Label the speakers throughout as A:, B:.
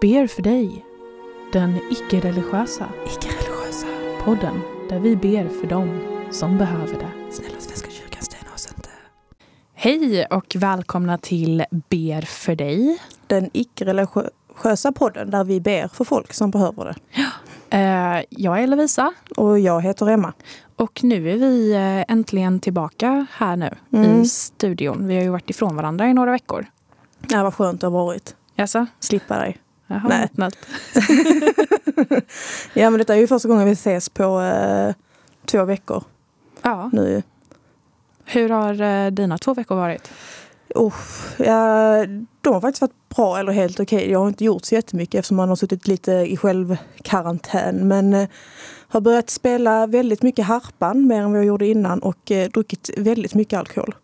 A: ber för dig, den icke-religiösa
B: Icke-religiösa.
A: podden där vi ber för dem som behöver det.
B: Snälla Svenska kyrkan, stäna oss inte.
A: Hej och välkomna till Ber för dig.
B: Den icke-religiösa podden där vi ber för folk som behöver det.
A: Eh, jag är Lovisa
B: Och jag heter Emma.
A: och nu är vi eh, äntligen tillbaka här nu
B: Mm.
A: i studion. Vi har ju varit ifrån varandra i några veckor.
B: Ja, vad skönt det har varit.
A: Jaså?
B: Slippa dig.
A: Jaha,
B: Nej.
A: snällt.
B: Ja, men detta är ju första gången vi ses på eh, två veckor
A: Ja.
B: nu.
A: Hur har eh, dina två veckor varit?
B: Uff, ja, de har faktiskt varit bra eller helt okej. Jag har inte gjort så jättemycket eftersom man har suttit lite i självkarantän. Men eh, har börjat spela väldigt mycket harpan, mer än vad jag gjorde innan och eh, druckit väldigt mycket alkohol.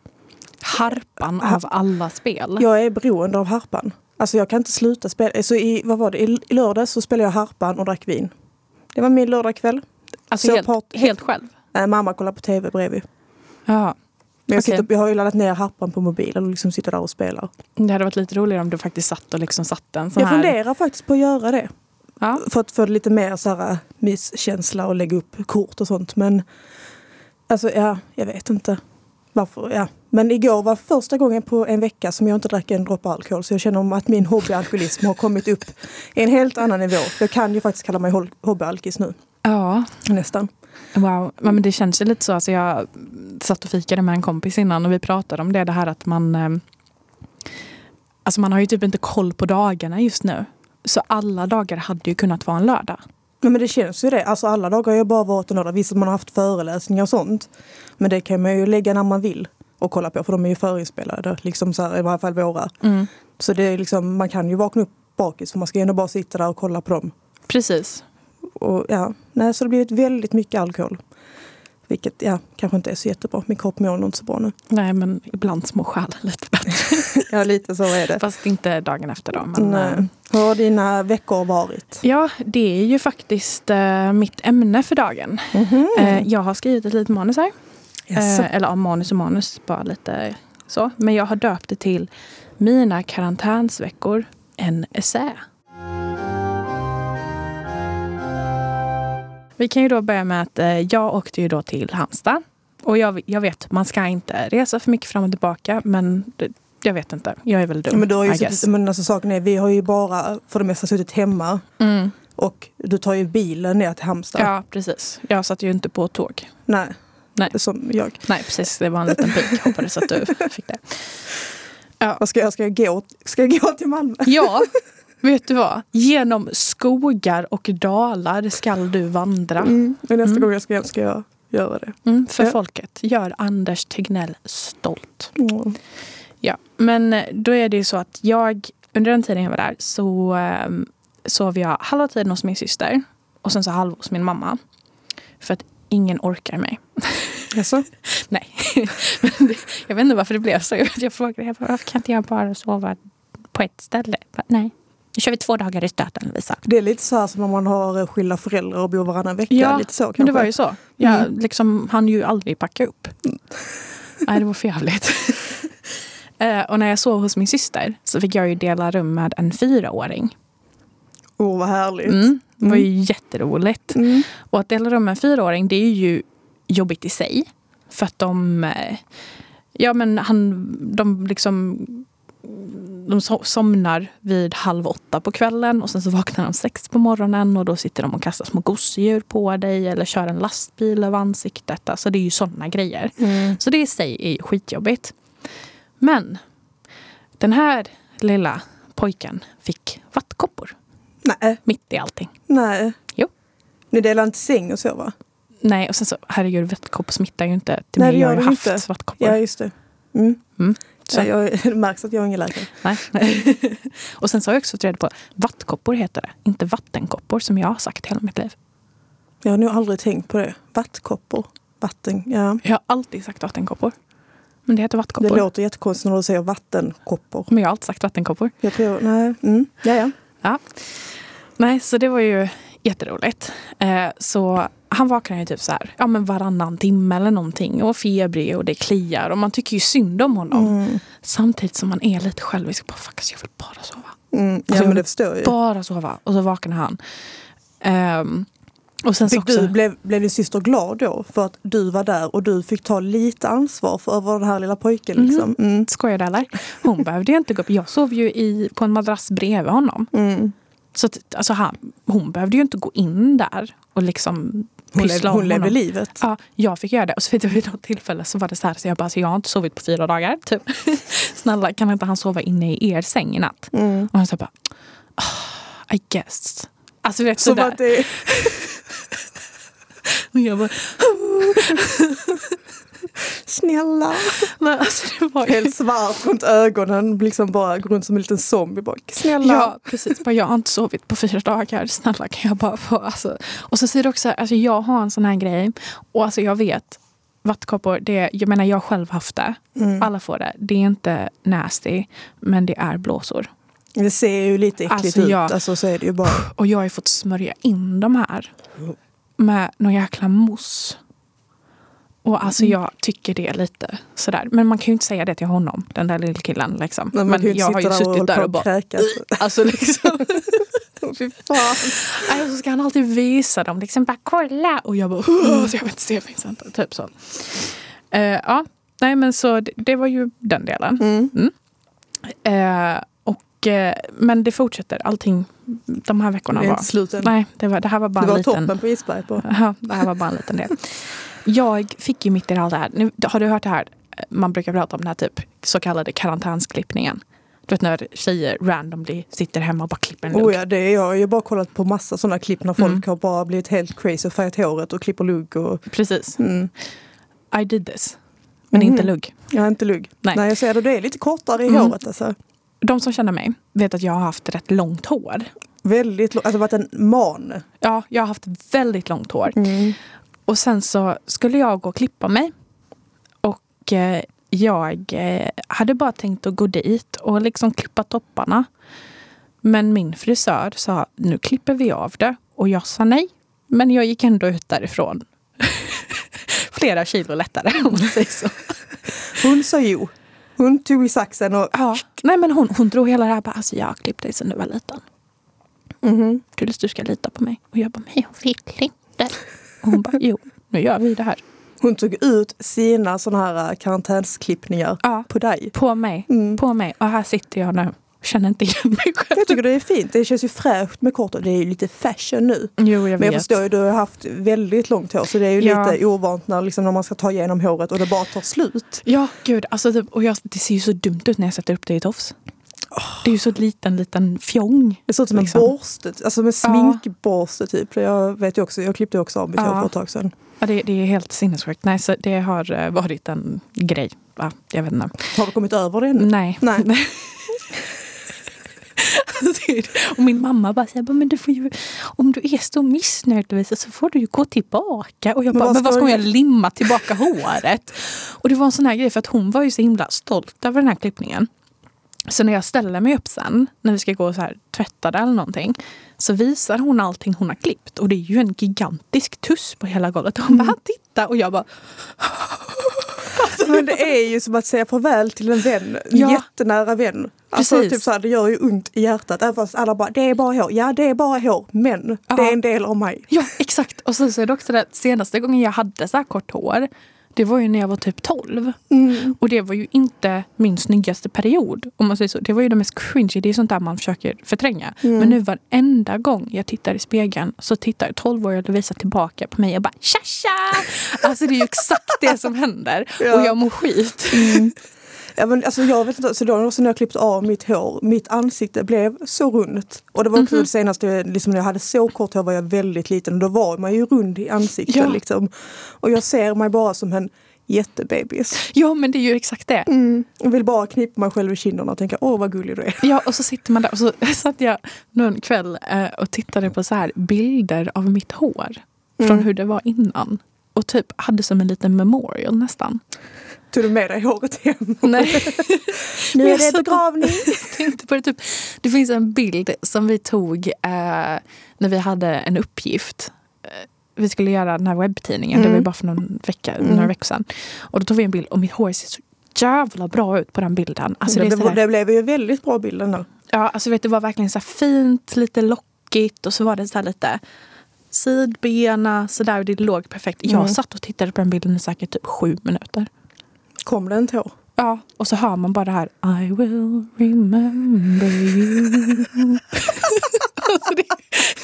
A: Harpan
B: Ha-
A: av alla spel.
B: Jag är beroende av harpan. Alltså jag kan inte sluta spela. Så i, vad var det? I i lördags så spelade jag harpan och drack vin. Det var min lördagkväll.
A: alltså
B: så
A: helt,
B: part-
A: helt själv?
B: Äh, mamma kollar på tv bredvid.
A: Ja.
B: Men jag,
A: Okej.
B: sitter, jag har ju laddat ner harpan på mobilen och liksom sitter där och spelar.
A: Det hade varit lite roligare om du faktiskt satt och liksom satte en sån
B: Jag
A: här...
B: funderar faktiskt på att göra det.
A: Ja.
B: För att få lite mer så här, äh, myskänsla och lägga upp kort och sånt. Men alltså ja, jag vet inte. Varför, ja. Men igår var första gången på en vecka som jag inte drack en droppe alkohol. Så jag känner om att min hobbyalkoholism har kommit upp i en helt annan nivå. Jag kan ju faktiskt kalla mig hobbyalkis nu.
A: ja.
B: Nästan.
A: Wow. Men det känns ju lite så. Alltså jag satt och fikade med en kompis innan och vi pratade om det. Det här att man... eh, Alltså man har ju typ inte koll på dagarna just nu. Så alla dagar hade ju kunnat vara en lördag.
B: Nej, men det känns ju det. Alltså alla dagar har ju bara varit en lördag. Visst man har haft föreläsningar och sånt. Men det kan man ju lägga när man vill och kolla på. För de är ju förinspelade. Liksom så här, I varje fall våra. Så det är liksom, man kan ju vakna upp bakis. För man ska ju ändå bara sitta där och kolla på dem.
A: Precis.
B: Och, ja, nej, så det har blivit väldigt mycket alkohol. Vilket ja, kanske inte är så jättebra. Min kropp mår nog inte så bra nu.
A: Nej, men ibland små själen lite bättre.
B: Ja, lite så är det.
A: Fast inte dagen efter då. Men,
B: Nej.
A: eh,
B: Hur har dina veckor varit?
A: Ja, det är ju faktiskt eh, mitt ämne för dagen.
B: Mhm.
A: Eh, jag har skrivit ett litet manus här.
B: Jaså.
A: Eh, eller ja, manus och manus, bara lite så. Men jag har döpt det till Mina karantänsveckor, en essä. Vi kan ju då börja med att eh, jag åkte ju då till Halmstad. Och jag, jag vet, man ska inte resa för mycket fram och tillbaka. Men det, jag vet inte, jag är väl dum.
B: Ja, men du har ju suttit, men alltså, saken är, vi har ju bara för det mesta suttit hemma.
A: Mm.
B: Och du tar ju bilen ner till Halmstad.
A: Ja, precis. Jag satt ju inte på tåg.
B: Nej.
A: Nej.
B: Som jag.
A: Nej, precis. Det var en liten pik. Hoppades att du fick det.
B: Vad ska jag, ska jag gå? Ska jag gå till Malmö?
A: Ja, vet du vad? Genom skogar och dalar skall du vandra.
B: Mm. Nästa
A: Mm.
B: gång jag ska hem ska jag göra det.
A: Mm, för
B: Ja.
A: folket. Gör Anders Tegnell stolt.
B: Mm.
A: Ja, men eh, då är det ju så att jag under den tiden jag var där så eh, sov jag halva tiden hos min syster och sen så halva hos min mamma. För att ingen orkar mig.
B: Jaså?
A: Nej, det, jag vet inte varför det blev så. Jag frågade jag bara, varför kan inte jag bara sova på ett ställe? Bara, Nej, nu kör vi två dagar i stöten Lovisa.
B: Det är lite så här som om man har eh, skilda föräldrar och bor varannan vecka.
A: Ja,
B: lite så kanske.
A: Men det var ju så. Jag
B: Mm.
A: liksom, hann ju aldrig packa upp. Nej, det var för jävligt. Eh, och när jag sov hos min syster så fick jag ju dela rum med en fyraåring.
B: Åh, vad härligt.
A: Mm. Det var ju
B: Mm.
A: jätteroligt.
B: Mm.
A: Och att dela rum med en fyraåring det är ju jobbigt i sig. För att de, eh, ja men han, de liksom de so- somnar vid halv åtta på kvällen och sen så vaknar de sex på morgonen och då sitter de och kastar små gosedjur på dig eller kör en lastbil över ansiktet. Alltså det är ju sådana grejer.
B: Mm.
A: Så det i sig är skitjobbigt. Men den här lilla pojken fick vattkoppor
B: Nej,
A: mitt i allting.
B: nej.
A: Jo.
B: Ni delar inte säng och så va?
A: Nej, och sen så, herregud, vattkoppor smittar ju inte till
B: Nej,
A: mig.
B: det
A: Jag har ju
B: det
A: haft
B: inte.
A: vattkoppor.
B: Ja, just det. Mm.
A: Så,
B: Ja, jag, det märks att jag är ingen läkare.
A: nej. och sen så har jag också fått reda på vattkoppor heter det. Inte vattenkoppor som jag har sagt hela mitt liv.
B: Jag har nog aldrig tänkt på det. Vattkoppor. Vatten, ja.
A: Jag har alltid sagt vattenkoppor. Men det heter
B: Det
A: vattkoppor.
B: låter jättekonstigt när du säger vattenkoppor.
A: Men jag har alltid sagt vattenkoppor.
B: Jag tror, nej. Mm. Ja, ja.
A: Ja. Nej, så det var ju jätteroligt. Eh, så han vaknar ju typ så här, ja men varannan timme eller någonting och febrig och det kliar och man tycker ju synd om honom.
B: Mm.
A: Samtidigt som man är lite självisk. Bara, Fuck, jag vill bara sova.
B: Mm. Ja
A: Alltså,
B: men det förstår jag.
A: Bara sova och så vaknade han. Ehm, och sen
B: Fick du, blev, blev din syster glad då för att du var där och du fick ta lite ansvar för över den här lilla pojken?
A: Mhm.
B: Liksom? Mm.
A: Skojar du eller? Hon behövde ju inte gå upp. Jag sov ju i, på en madrass bredvid honom.
B: Mm.
A: Så att, alltså han, hon behövde ju inte gå in där och liksom
B: Hon,
A: om
B: hon levde livet.
A: Ja, jag fick göra det. Och så vet jag vid något tillfälle så var det så här, så jag bara, så jag har inte sovit på fyra dagar. Typ. Snälla, kan inte han sova inne i er säng i natt?
B: Mm.
A: Och han sa bara, "Ah, I guess. Alltså vet
B: Som att det,
A: Och jag bara,
B: snälla.
A: nej, alltså det var ju...
B: Helt svart runt ögonen, liksom bara går runt som en liten zombie. Bara, snälla.
A: Ja, precis. Bara, jag har inte sovit på fyra dagar. Snälla kan jag bara få... Alltså. Och så säger du också, alltså, jag har en sån här grej. Och alltså jag vet, vattkoppor, det, jag menar jag har själv haft det.
B: Mm.
A: Alla får det. Det är inte nasty, men det är blåsor.
B: Det ser ju lite äckligt
A: Alltså,
B: ut.
A: jag-
B: Alltså, så är det ju bara.
A: Och jag har ju fått smörja in de här med någon jäkla mousse. Och alltså jag tycker det är lite sådär. Men man kan ju inte säga det till honom, den där lillkillen. Liksom.
B: Men inte
A: jag har ju
B: där
A: suttit där och
B: och
A: bara...
B: kräkas.
A: Alltså liksom.
B: Fy fan.
A: Nej, och så ska han alltid visa dem. Liksom bara kolla. Och jag bara, så jag vill inte se Vincent. Typ så. Eh, ja, nej men så det, det var ju den delen.
B: Mm.
A: Och, eh, men det fortsätter. Allting de här veckorna
B: Det
A: var...
B: inte slut än.
A: Nej, det, var, det här var bara
B: Det var
A: en liten...
B: toppen på isberg på.
A: Ja, det här var bara en liten del. Jag fick ju mitt i allt det här. Nu, har du hört det här? Man brukar prata om den här typ så kallade karantänsklippningen. Du vet när tjejer randomly sitter hemma och bara klipper en lugg.
B: Oh ja, det är jag. Jag har bara kollat på massa sådana klipp när folk
A: Mm.
B: har bara blivit helt crazy och färgat håret och klipper lugg. Och,
A: Precis.
B: mm.
A: I did this. Men
B: Mhm.
A: inte lugg.
B: Jag har inte lugg.
A: Nej.
B: Nej. jag ser det. Det är lite kortare i
A: Mm.
B: håret. Alltså.
A: De som känner mig vet att jag har haft rätt långt hår.
B: Väldigt långt. Alltså varit en man.
A: Ja, jag har haft väldigt långt hår.
B: Mm.
A: Och sen så skulle jag gå och klippa mig. Och eh, jag eh, hade bara tänkt att gå dit och liksom klippa topparna. Men min frisör sa nu klipper vi av det. Och jag sa nej. Men jag gick ändå ut därifrån. Flera kilo lättare om man säger så.
B: Hon sa jo. Hon tog i saxen och...
A: Ja. Nej men hon, hon drog hela det här. Bara, alltså, jag har klippt dig sedan du var liten.
B: Mhm.
A: Tills du ska lita på mig. Och jag bara, men jag vill inte. Och hon bara, jo, nu gör vi det här.
B: Hon tog ut sina sådana här karantänsklippningar
A: Ja.
B: på dig.
A: På mig.
B: Mm.
A: På mig. Och här sitter jag nu. Känner inte igen mig själv.
B: Jag tycker det är fint. Det känns ju fräscht med kort. Det är ju lite fashion nu.
A: Jo, jag
B: Men jag förstår ju, du har haft väldigt långt hår så det är ju
A: Ja.
B: lite ovant när, liksom, när man ska ta igenom håret och det bara tar slut.
A: Ja, gud. Alltså, typ, och jag, det ser ju så dumt ut när jag sätter upp det i tofs. Det är ju så liten, liten fjong.
B: Det ser ut som
A: Liksom.
B: en borste, alltså med sminkborste typ. Jag vet ju också, jag klippte också av mitt
A: Ja.
B: hår för ett tag sedan.
A: Ja, det, det är helt sinnessjukt. Nej, så det har eh, varit en grej. Ja, jag vet inte.
B: Har du kommit över det ännu?
A: Nej.
B: Nej.
A: och min mamma bara säger, men du får ju, om du är så missnöjd Lovisa, så får du ju gå tillbaka. Och jag
B: Men
A: bara,
B: vad
A: men vad
B: ska
A: jag limma tillbaka håret? Och det var en sån här grej för att hon var ju så himla stolt över den här klippningen. Så när jag ställer mig upp sen, när vi ska gå och så här, tvätta det eller någonting, så visar hon allting hon har klippt. Och det är ju en gigantisk tuss på hela golvet. Och hon
B: Mm.
A: bara, titta! Och jag bara,
B: Men det är ju som att säga farväl till en vän, en
A: Ja.
B: jättenära vän. Alltså,
A: Precis.
B: typ så här, det gör ju ont i hjärtat. Även fast alla bara, det är bara hår. Ja, det är bara hår, men
A: Ja.
B: det är en del av mig.
A: Ja, exakt. Och sen så är det också det senaste gången jag hade så här kort hår, det var ju när jag var typ 12.
B: Mm.
A: Och det var ju inte min snyggaste period. Om man säger så. Det var ju det mest cringy. Det är sånt där man försöker förtränga.
B: Mm.
A: Men nu varenda gång jag tittar i spegeln så tittar 12-åriga Lovisa tillbaka på mig och bara tja tja! Alltså det är ju exakt det som händer.
B: Ja.
A: Och jag mår skit.
B: Ja, men alltså, jag vet inte, så då också när jag klippte av mitt hår, mitt ansikte blev så runt. Och det var också
A: Mhm.
B: det senaste, liksom, när jag hade så kort hår var jag väldigt liten och då var man ju rund i ansiktet.
A: Ja.
B: Liksom. Och jag ser mig bara som en jättebebis.
A: Ja men det är ju exakt det.
B: Mm. Jag vill bara knipa mig själv i kinderna och tänka åh vad gullig du är.
A: Ja, och så sitter man där och så satt jag någon kväll eh, och tittade på så här bilder av mitt hår. Från
B: Mm.
A: hur det var innan. Och typ hade som en liten memorial nästan.
B: Tog du med dig håret hem?
A: Nej.
B: Nu är det begravning.
A: tänkte på det. Typ, det finns en bild som vi tog eh, när vi hade en uppgift. Eh, vi skulle göra den här webbtidningen. Det var
B: Mm.
A: bara för någon vecka,
B: Mm.
A: några veckor sedan. Och då tog vi en bild och mitt hår ser så jävla bra ut på den bilden. Alltså det,
B: det,
A: här,
B: det blev ju väldigt bra bild den där.
A: Ja, alltså vet, det var verkligen så fint, lite lockigt och så var det så lite sidbena sådär och det låg perfekt. Jag
B: Mm.
A: satt och tittade på den bilden i säkert typ sju minuter.
B: Kom det en tår?
A: Ja, och så hör man bara det här I will remember you. alltså det är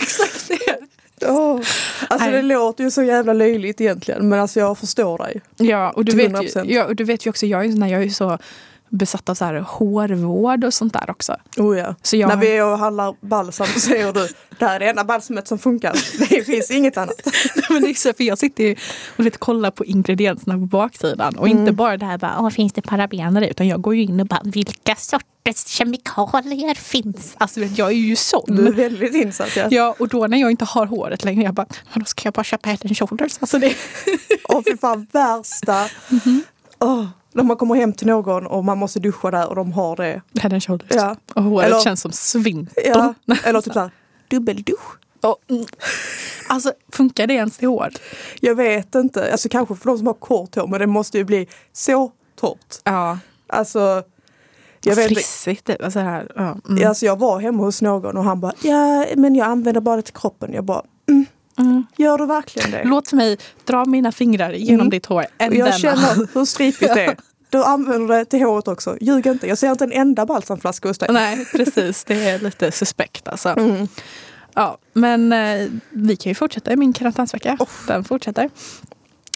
A: exakt det.
B: Oh. Alltså
A: Nej.
B: det låter ju så jävla löjligt egentligen men alltså jag förstår dig.
A: Ja, och du, vet ju,
B: 100%.
A: ja, och du vet ju också, jag är, ju sån här- jag är ju så besatt av så här hårvård och sånt där också.
B: Oh ja.
A: Så jag,
B: När vi är och handlar balsam så säger du det här är det enda balsamet som funkar. Det finns inget annat.
A: men det är så, för jag sitter ju och vet, kollar på ingredienserna på baksidan och inte
B: Mm.
A: bara det här bara, Åh, finns det parabener i? Utan jag går ju in och bara, vilka sorters kemikalier finns? Alltså vet, jag är ju sån.
B: Du är väldigt insatt ja.
A: Ja, och då när jag inte har håret längre, jag bara, då ska jag bara köpa head and shoulders. Alltså det,
B: Och fy fan värsta.
A: Mhm.
B: Åh, när man kommer hem till någon och man måste duscha där och de har det.
A: head and shoulders.
B: Ja.
A: Håret
B: Eller-
A: känns som svintel.
B: Ja. Eller typ såhär dubbeldusch.
A: Och, mm. Alltså funkar det ens till hår?
B: Jag vet inte, alltså kanske för de som har kort hår men det måste ju bli så torrt.
A: Ja.
B: Alltså, jag vet.
A: Frissigt. typ. Alltså, här, ja. mm.
B: Alltså jag var hemma hos någon och han bara, ja men jag använder bara det till kroppen. Jag bara, mm,
A: Mm.
B: gör du verkligen det?
A: Låt mig dra mina fingrar genom
B: Mm.
A: ditt hår. And
B: jag känner hur stripigt det är. Du använder det till håret också. Ljug inte. Jag ser inte en enda balsamflaska hos dig.
A: Nej, precis. Det är lite suspekt alltså.
B: Mm.
A: Ja, men eh, vi kan ju fortsätta i min karantänsvecka.
B: Oh.
A: Den fortsätter.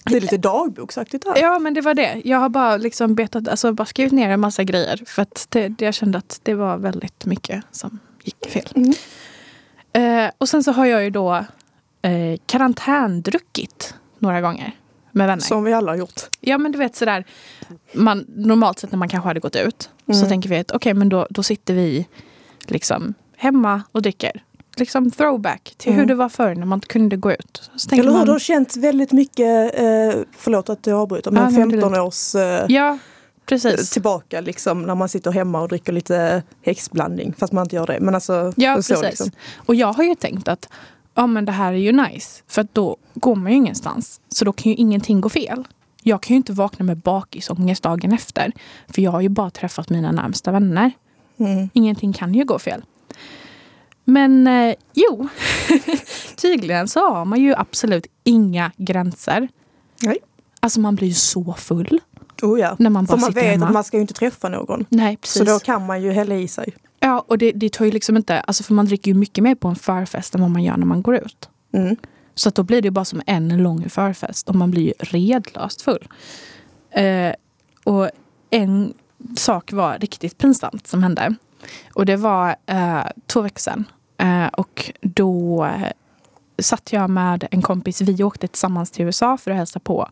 B: Det är lite dagboksaktigt här.
A: Ja, men det var det. Jag har bara, liksom betat, alltså bara skrivit ner en massa grejer. För att det, det, jag kände att det var väldigt mycket som gick fel.
B: Mm.
A: Eh, och sen så har jag ju då eh, karantändruckit några gånger med vänner.
B: Som vi alla har gjort.
A: Ja men du vet sådär, man, normalt sett när man kanske hade gått ut så
B: Mm.
A: tänker vi att okej men då, då sitter vi liksom hemma och dricker. Liksom throwback till hur
B: Mm.
A: det var förr när man inte kunde gå ut. Så
B: Eller hur?
A: man,
B: Du har känt väldigt mycket, eh, förlåt att jag avbryter,
A: Ja,
B: men
A: det är
B: 15 års eh,
A: Ja, precis.
B: tillbaka liksom när man sitter hemma och dricker lite häxblandning. Fast man inte gör det. Men alltså,
A: Ja,
B: så
A: precis.
B: liksom.
A: Och jag har ju tänkt att ja, men det här är ju nice. För då går man ju ingenstans. Så då kan ju ingenting gå fel. Jag kan ju inte vakna med bakisångest dagen efter. För jag har ju bara träffat mina närmsta vänner.
B: Mm.
A: Ingenting kan ju gå fel. Men eh, jo, tydligen så har man ju absolut inga gränser.
B: Nej.
A: Alltså man blir ju så full
B: Oh, ja.
A: när man bara
B: För man vet
A: hemma.
B: att man ska ju inte träffa någon.
A: Nej, precis.
B: Så då kan man ju hälla i sig.
A: Ja, och det, det tar ju liksom inte... Alltså för man dricker ju mycket mer på en förfest än vad man gör när man går ut.
B: Mm.
A: Så att då blir det bara som en lång förfest och man blir ju redlöst full. Eh, och en sak var riktigt pinsamt som hände. Och det var eh, två veckor sedan. Eh, och då eh, satt jag med en kompis. Vi åkte tillsammans till USA för att hälsa på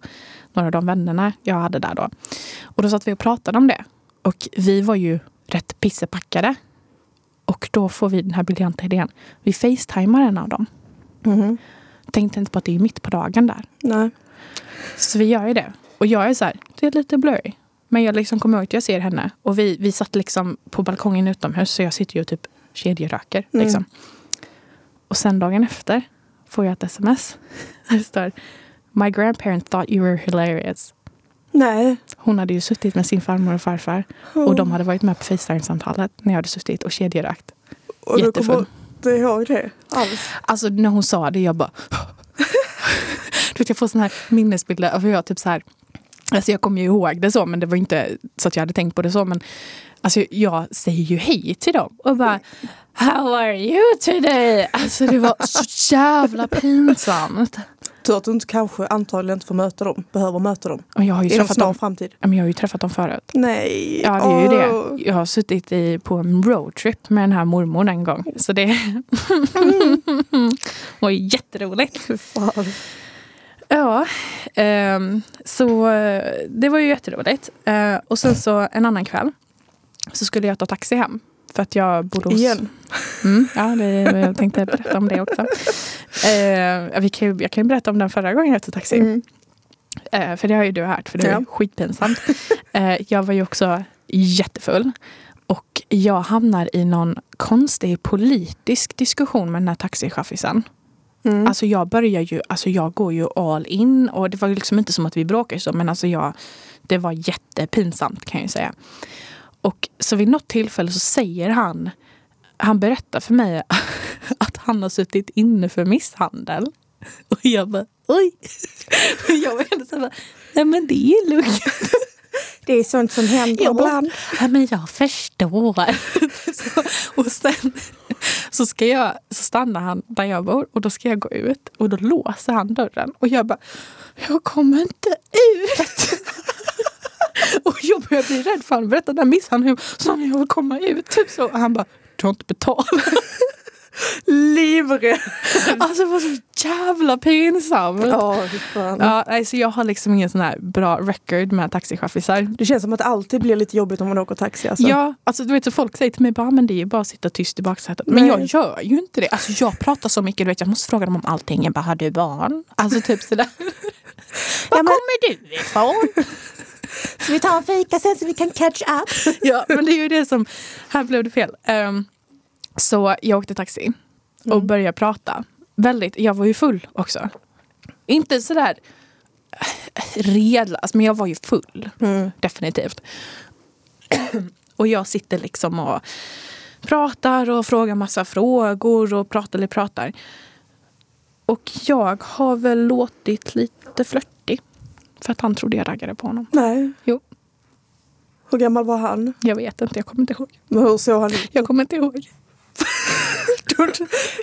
A: några av de vännerna jag hade där då. Och då satt vi och pratade om det. Och vi var ju rätt pissepackade. Och då får vi den här briljanta idén. Vi facetimar en av dem.
B: Mhm.
A: Tänkte inte på att det är mitt på dagen där.
B: Nej.
A: Så vi gör ju det. Och jag är så här, det är lite blurry. Men jag liksom kommer ihåg att jag ser henne. Och vi, vi satt liksom på balkongen utomhus. Så jag sitter ju och typ kedjeröker.
B: Mm.
A: Liksom. Och sen dagen efter får jag ett sms. Där det står My grandparents thought you were hilarious.
B: Nej.
A: Hon hade ju suttit med sin farmor och farfar. Och de hade varit med på Facetime-samtalet när jag hade suttit och kedjerökt.
B: Och du kommer inte ihåg det alls.
A: Alltså när hon sa det, jag bara... du vet, jag får såna här minnesbilder av hur jag typ så här... Alltså jag kommer ju ihåg det så, men det var inte så att jag hade tänkt på det så. Men alltså jag säger ju hej till dem och bara How are you today? Alltså det var så jävla pinsamt.
B: Tur att du inte kanske antagligen inte får möta dem, behöver möta dem.
A: Och jag har ju
B: Inom
A: träffat dem,
B: framtid.
A: men jag har ju träffat dem förut.
B: Nej.
A: Ja, det är ju
B: Åh.
A: det. Jag har suttit i, på en roadtrip med den här mormor en gång. Så det var ju jätteroligt. Ja, ehm, så eh, det var ju jätteroligt. Eh, och sen så en annan kväll så skulle jag ta taxi hem. För att jag bodde hos...
B: Igen.
A: Mm, ja, det, jag tänkte berätta om det också. Eh, vi kan ju, jag kan ju berätta om den förra gången jag tog taxi.
B: Mm.
A: Eh, för det har ju du hört, för det är
B: Ja.
A: skitpinsamt. Eh, jag var ju också jättefull. Och jag hamnar i någon konstig politisk diskussion med den här taxichaffisen.
B: Mm.
A: Alltså jag börjar ju, alltså jag går ju all in och det var liksom inte som att vi bråkade så men alltså jag, det var jättepinsamt kan jag ju säga. Och så vid något tillfälle så säger han han berättar för mig att han har suttit inne för misshandel. Och jag bara, oj. Och jag var ändå så här, nej men det är lugnt.
B: Det är sånt som händer
A: Ja,
B: ibland.
A: ja, men jag förstår. Så, och sen så, ska jag, så stannar han där jag bor och då ska jag gå ut och då låser han dörren. Och jag bara, jag kommer inte ut. och jag börjar bli rädd för han berättar den misshandeln. Så han, jag vill komma ut. Typ så. Och han bara, du har inte betalat.
B: Livrädd.
A: Alltså det var så jävla pinsamt.
B: Ja, fan.
A: Ja, nej, så jag har liksom ingen sån här bra record med taxichaffisar.
B: Det känns som att det alltid blir lite jobbigt om man åker taxi. Alltså.
A: Ja, alltså du vet så folk säger till mig bara, men det är ju bara att sitta tyst i baksätet. Men
B: Nej.
A: jag gör ju inte det. Alltså jag pratar så mycket, du vet jag måste fråga dem om allting. Jag bara, har du barn? Alltså typ sådär. Var
B: men-
A: kommer du ifrån?
B: Så vi tar en fika sen så vi kan catch up.
A: ja, men det är ju det som, här blev det fel. Ehm, så jag åkte taxi och
B: Mm.
A: började prata. Väldigt, jag var ju full också. Inte sådär redlös, men jag var ju full.
B: Mm.
A: definitivt. och jag sitter liksom och pratar och frågar massa frågor och pratar eller pratar. Och jag har väl låtit lite flörtig. För att han trodde jag raggade på honom.
B: Nej.
A: Jo.
B: Hur gammal var han?
A: Jag vet inte, jag kommer inte ihåg.
B: Men hur såg han ut?
A: Jag kommer inte ihåg.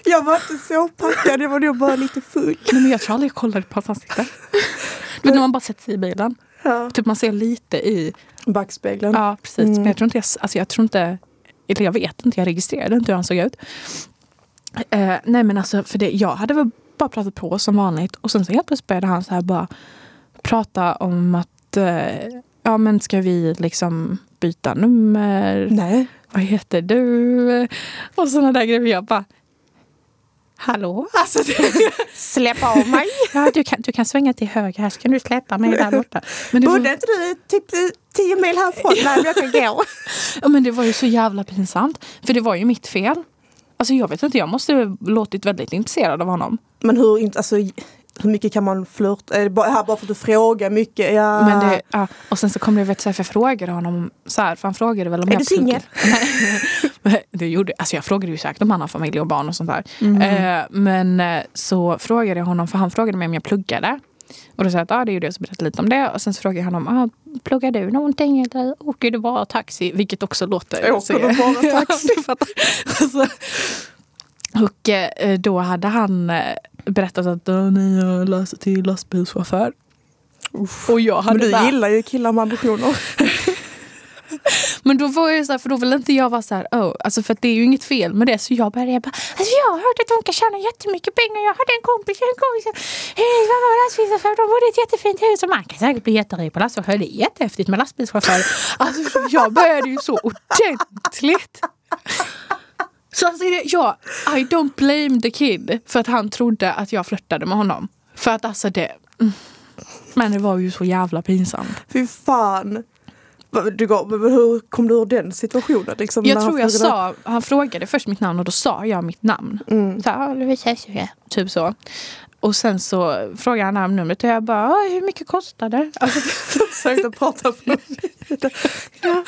B: Jag var inte så packad, jag var nog bara lite full.
A: Nej, men jag tror aldrig jag kollade på hans ansikte. Vet när man bara sätter sig i bilen.
B: Ja.
A: Typ man ser lite i...
B: Backspegeln.
A: Ja, precis.
B: Mm.
A: Men jag tror inte jag, alltså jag tror inte... Eller jag vet inte, jag registrerade inte hur han såg ut. Eh, nej men alltså, för det, jag hade väl bara pratat på som vanligt. Och sen så helt plötsligt började han så här bara prata om att... Eh, ja men ska vi liksom byta nummer?
B: Nej.
A: Vad heter du? Och sådana där grejer. Jag bara... Hallå? Alltså,
B: Släpp av mig.
A: ja, du, kan, du kan svänga till höger här så kan du släppa mig där borta. Men det var,
B: Bodde inte du typ tio mil härifrån? Men jag kan gå.
A: Ja, men det var ju så jävla pinsamt. För det var ju mitt fel. Alltså jag vet inte, jag måste ha låtit väldigt intresserad av honom.
B: Men hur, alltså, hur mycket kan man flirta? Är det bara, här bara för att du frågar mycket? Ja.
A: Men det, ja. Och sen så kom det, vet, så här, för jag frågade honom så här, för han frågade väl om
B: Är
A: jag
B: du singel?
A: Nej, det gjorde, alltså jag frågade ju säkert om han har familj och barn och sånt där.
B: Mm.
A: Eh, men eh, så frågade jag honom, för han frågade mig om jag pluggade. Och då sa jag att ah, det gjorde jag, så berättade lite om det. Och sen så frågade jag honom, ah, pluggar du någonting eller åker du bara taxi? Vilket också låter...
B: Åker du bara taxi?
A: Ja, du fattar. Och så- Och eh, då hade han eh, berättat att "Ah, nej, jag läser till lastbilschaufför. Och jag hade
B: Men du
A: bara,
B: gillar ju killar med ambitioner.
A: men då var jag så här, för då vill inte jag vara så här, oh, alltså för att det är ju inget fel med det. Så jag började bara, alltså jag har hört att de kan tjäna jättemycket pengar. Jag hade en kompis, en kompis som eh, var lastbilschaufför. De bodde i ett jättefint hus och man kan säkert bli jätterik på lastbilschaufför. Det är jättehäftigt med lastbilschaufför. Alltså jag började ju så ordentligt. Så alltså, jag, I don't blame the kid för att han trodde att jag flörtade med honom. För att alltså det... mm. Men det var ju så jävla pinsamt.
B: Fy fan. Du gav, hur kom du ur den situationen? Liksom,
A: Jag tror jag sa, han frågade först mitt namn och då sa jag mitt namn.
B: Mm.
A: Så, här. Typ så. Och sen så frågade han namnnumret och jag bara, "Ah, hur mycket kostar det? Alltså,
B: Försökte prata för ja.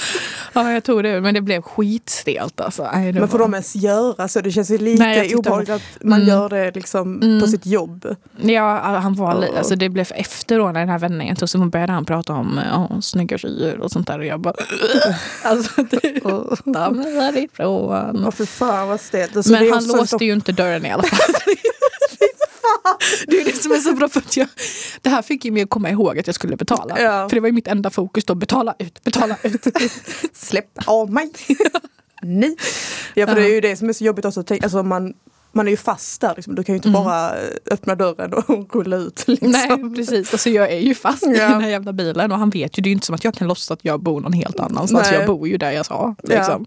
A: ja, jag tog det, men det blev skitstelt alltså. Nej,
B: Men får
A: var-
B: de ens göra så? Det känns ju
A: Nej, tyckte
B: obehagligt att man
A: Mm.
B: gör det liksom
A: Mm.
B: på sitt jobb.
A: Ja, han var
B: Ja.
A: alltså det blev efter då när den här vändningen tog så började han prata om ja, snygga tjejer och sånt där och jag bara alltså det ta mig härifrån.
B: Åh för fan vad stelt. Alltså,
A: Men han låste
B: så-
A: ju inte dörren i alla fall. Det är det som är så bra för att jag, det här fick ju mig att komma ihåg att jag skulle betala.
B: Ja.
A: För det var ju mitt enda fokus då, betala ut, betala ut.
B: Släpp av mig! Nej! Ja för det är ju det som är så jobbigt också. Alltså, man, man är ju fast där liksom. Du kan ju inte
A: Mm.
B: bara öppna dörren och rulla ut. Liksom.
A: Nej precis, alltså jag är ju fast i
B: Ja.
A: den här jävla bilen och han vet ju, det är ju inte som att jag kan låtsas att jag bor någon helt annanstans.
B: Nej.
A: Jag bor ju där jag sa. Liksom.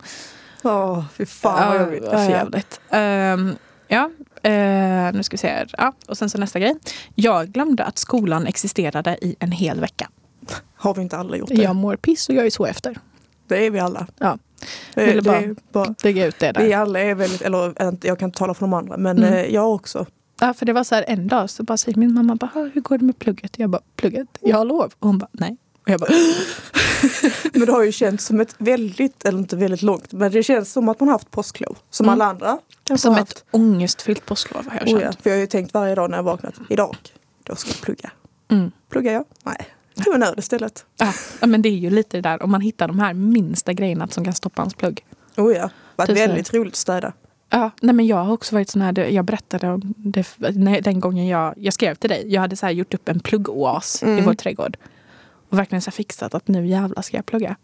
B: Åh fy fan vad
A: Ja,
B: jobbigt.
A: för jävligt. Ehm, ja, eh, nu ska vi se här. Ja, och sen så nästa grej. Jag glömde att skolan existerade i en hel vecka.
B: Har vi inte alla gjort det?
A: Jag mår piss och jag är så efter.
B: Det är vi alla.
A: Ja.
B: Det,
A: Ville bara-
B: bara,
A: Lägga ut det där.
B: vi alla är väldigt, eller jag kan inte tala för de andra men
A: Mm.
B: eh, jag också.
A: Ja, för det var så här en dag så bara säger min mamma bara, "Ah, hur går det med plugget? Jag bara, plugget? Jag har lov. Och hon bara, nej. Och jag bara,
B: Men det har ju känts som ett väldigt, eller inte väldigt långt, men det känns som att man haft påsklov. Som
A: Mm.
B: alla andra
A: som
B: har
A: ett
B: haft.
A: ångestfyllt påsklov har jag
B: Oh
A: känt.
B: ja, för jag har ju tänkt varje dag när jag vaknat, idag, då ska jag plugga.
A: Mm.
B: Pluggar jag? Nej. Det var nöd istället.
A: Ja, men det är ju lite det där om man hittar de här minsta grejerna som kan stoppa ens plugg.
B: Oh ja, varit
A: Typ så
B: väldigt roligt att städa.
A: Ja, nej men jag har också varit sån här, jag berättade om det nej, den gången jag, jag skrev till dig. Jag hade så gjort upp en pluggoas i
B: Mm.
A: vår trädgård. Och verkligen så fixat att nu jävlar ska jag plugga.